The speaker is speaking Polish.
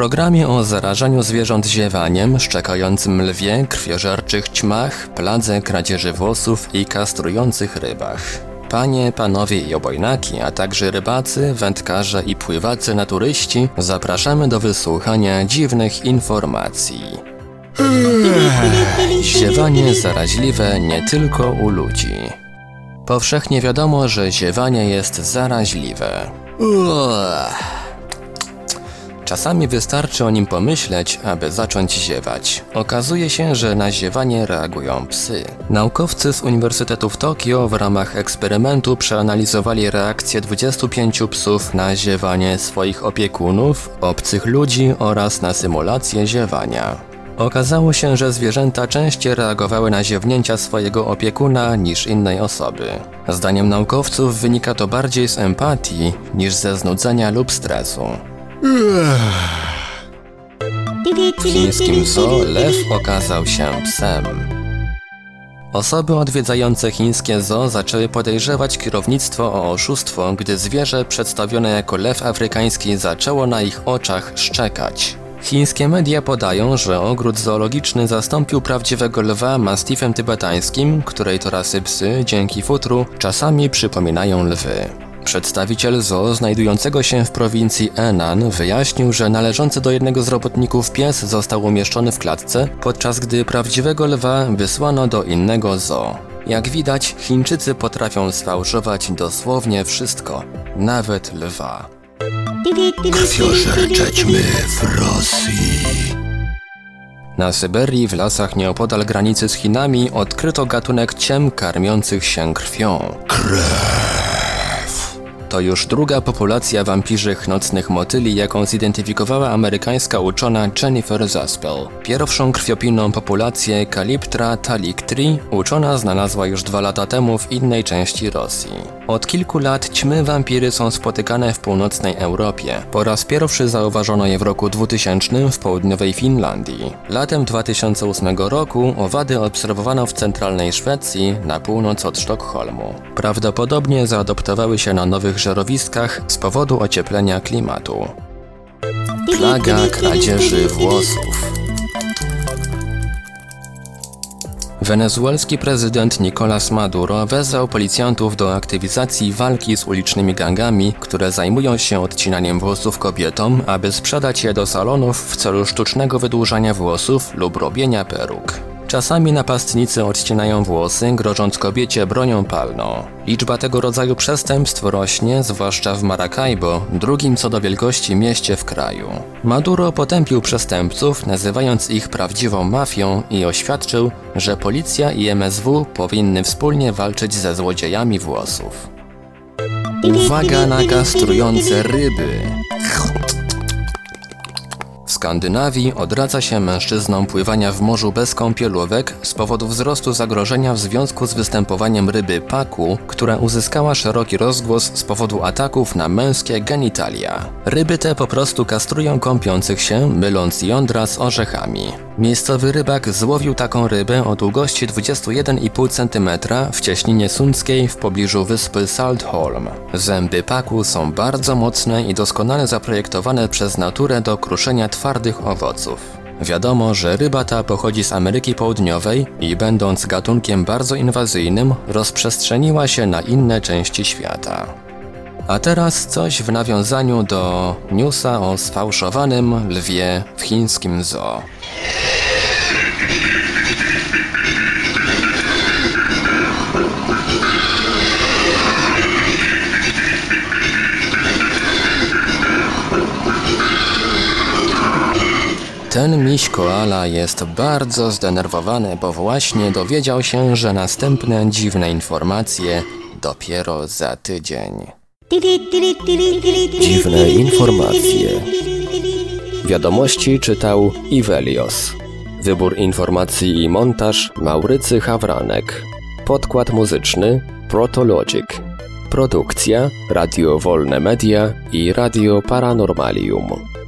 Programie o zarażaniu zwierząt ziewaniem, szczekającym lwie, krwiożerczych ćmach, pladze kradzieży włosów i kastrujących rybach. Panie, panowie i obojnaki, a także rybacy, wędkarze i pływacy naturyści zapraszamy do wysłuchania dziwnych informacji. Ziewanie zaraźliwe nie tylko u ludzi. Powszechnie wiadomo, że ziewanie jest zaraźliwe. Uah. Czasami wystarczy o nim pomyśleć, aby zacząć ziewać. Okazuje się, że na ziewanie reagują psy. Naukowcy z Uniwersytetu w Tokio w ramach eksperymentu przeanalizowali reakcję 25 psów na ziewanie swoich opiekunów, obcych ludzi oraz na symulację ziewania. Okazało się, że zwierzęta częściej reagowały na ziewnięcia swojego opiekuna niż innej osoby. Zdaniem naukowców wynika to bardziej z empatii niż ze znudzenia lub stresu. W chińskim zoo lew okazał się psem. Osoby odwiedzające chińskie zoo zaczęły podejrzewać kierownictwo o oszustwo, gdy zwierzę przedstawione jako lew afrykański zaczęło na ich oczach szczekać. Chińskie media podają, że ogród zoologiczny zastąpił prawdziwego lwa mastifem tybetańskim, której to rasy psy, dzięki futru, czasami przypominają lwy. Przedstawiciel zoo znajdującego się w prowincji Enan wyjaśnił, że należący do jednego z robotników pies został umieszczony w klatce, podczas gdy prawdziwego lwa wysłano do innego zoo. Jak widać, Chińczycy potrafią sfałszować dosłownie wszystko, nawet lwa. Krwiożercze ćmy w Rosji. Na Syberii w lasach nieopodal granicy z Chinami odkryto gatunek ciem karmiących się krwią. To już druga populacja wampirzych nocnych motyli, jaką zidentyfikowała amerykańska uczona Jennifer Zaspel. Pierwszą krwiopijną populację Calyptra talictri uczona znalazła już dwa lata temu w innej części Rosji. Od kilku lat ćmy wampiry są spotykane w północnej Europie. Po raz pierwszy zauważono je w roku 2000 w południowej Finlandii. Latem 2008 roku owady obserwowano w centralnej Szwecji na północ od Sztokholmu. Prawdopodobnie zaadoptowały się na nowych żerowiskach z powodu ocieplenia klimatu. Plaga kradzieży włosów. Wenezuelski prezydent Nicolas Maduro wezwał policjantów do aktywizacji walki z ulicznymi gangami, które zajmują się odcinaniem włosów kobietom, aby sprzedać je do salonów w celu sztucznego wydłużania włosów lub robienia peruk. Czasami napastnicy odcinają włosy, grożąc kobiecie bronią palną. Liczba tego rodzaju przestępstw rośnie, zwłaszcza w Maracaibo, drugim co do wielkości mieście w kraju. Maduro potępił przestępców, nazywając ich prawdziwą mafią i oświadczył, że policja i MSW powinny wspólnie walczyć ze złodziejami włosów. Uwaga na kastrujące ryby! Skandynawii odradza się mężczyznom pływania w morzu bez kąpielówek z powodu wzrostu zagrożenia w związku z występowaniem ryby paku, która uzyskała szeroki rozgłos z powodu ataków na męskie genitalia. Ryby te po prostu kastrują kąpiących się, myląc jądra z orzechami. Miejscowy rybak złowił taką rybę o długości 21,5 cm w cieśninie sundzkiej w pobliżu wyspy Saltholm. Zęby paku są bardzo mocne i doskonale zaprojektowane przez naturę do kruszenia twardych owoców. Wiadomo, że ryba ta pochodzi z Ameryki Południowej i będąc gatunkiem bardzo inwazyjnym, rozprzestrzeniła się na inne części świata. A teraz coś w nawiązaniu do newsa o sfałszowanym lwie w chińskim zoo. Ten miś koala jest bardzo zdenerwowany, bo właśnie dowiedział się, że następne dziwne informacje dopiero za tydzień. Dziwne informacje. Wiadomości czytał Ivelios. Wybór informacji i montaż Maurycy Hawranek. Podkład muzyczny Protologic. Produkcja Radio Wolne Media i Radio Paranormalium.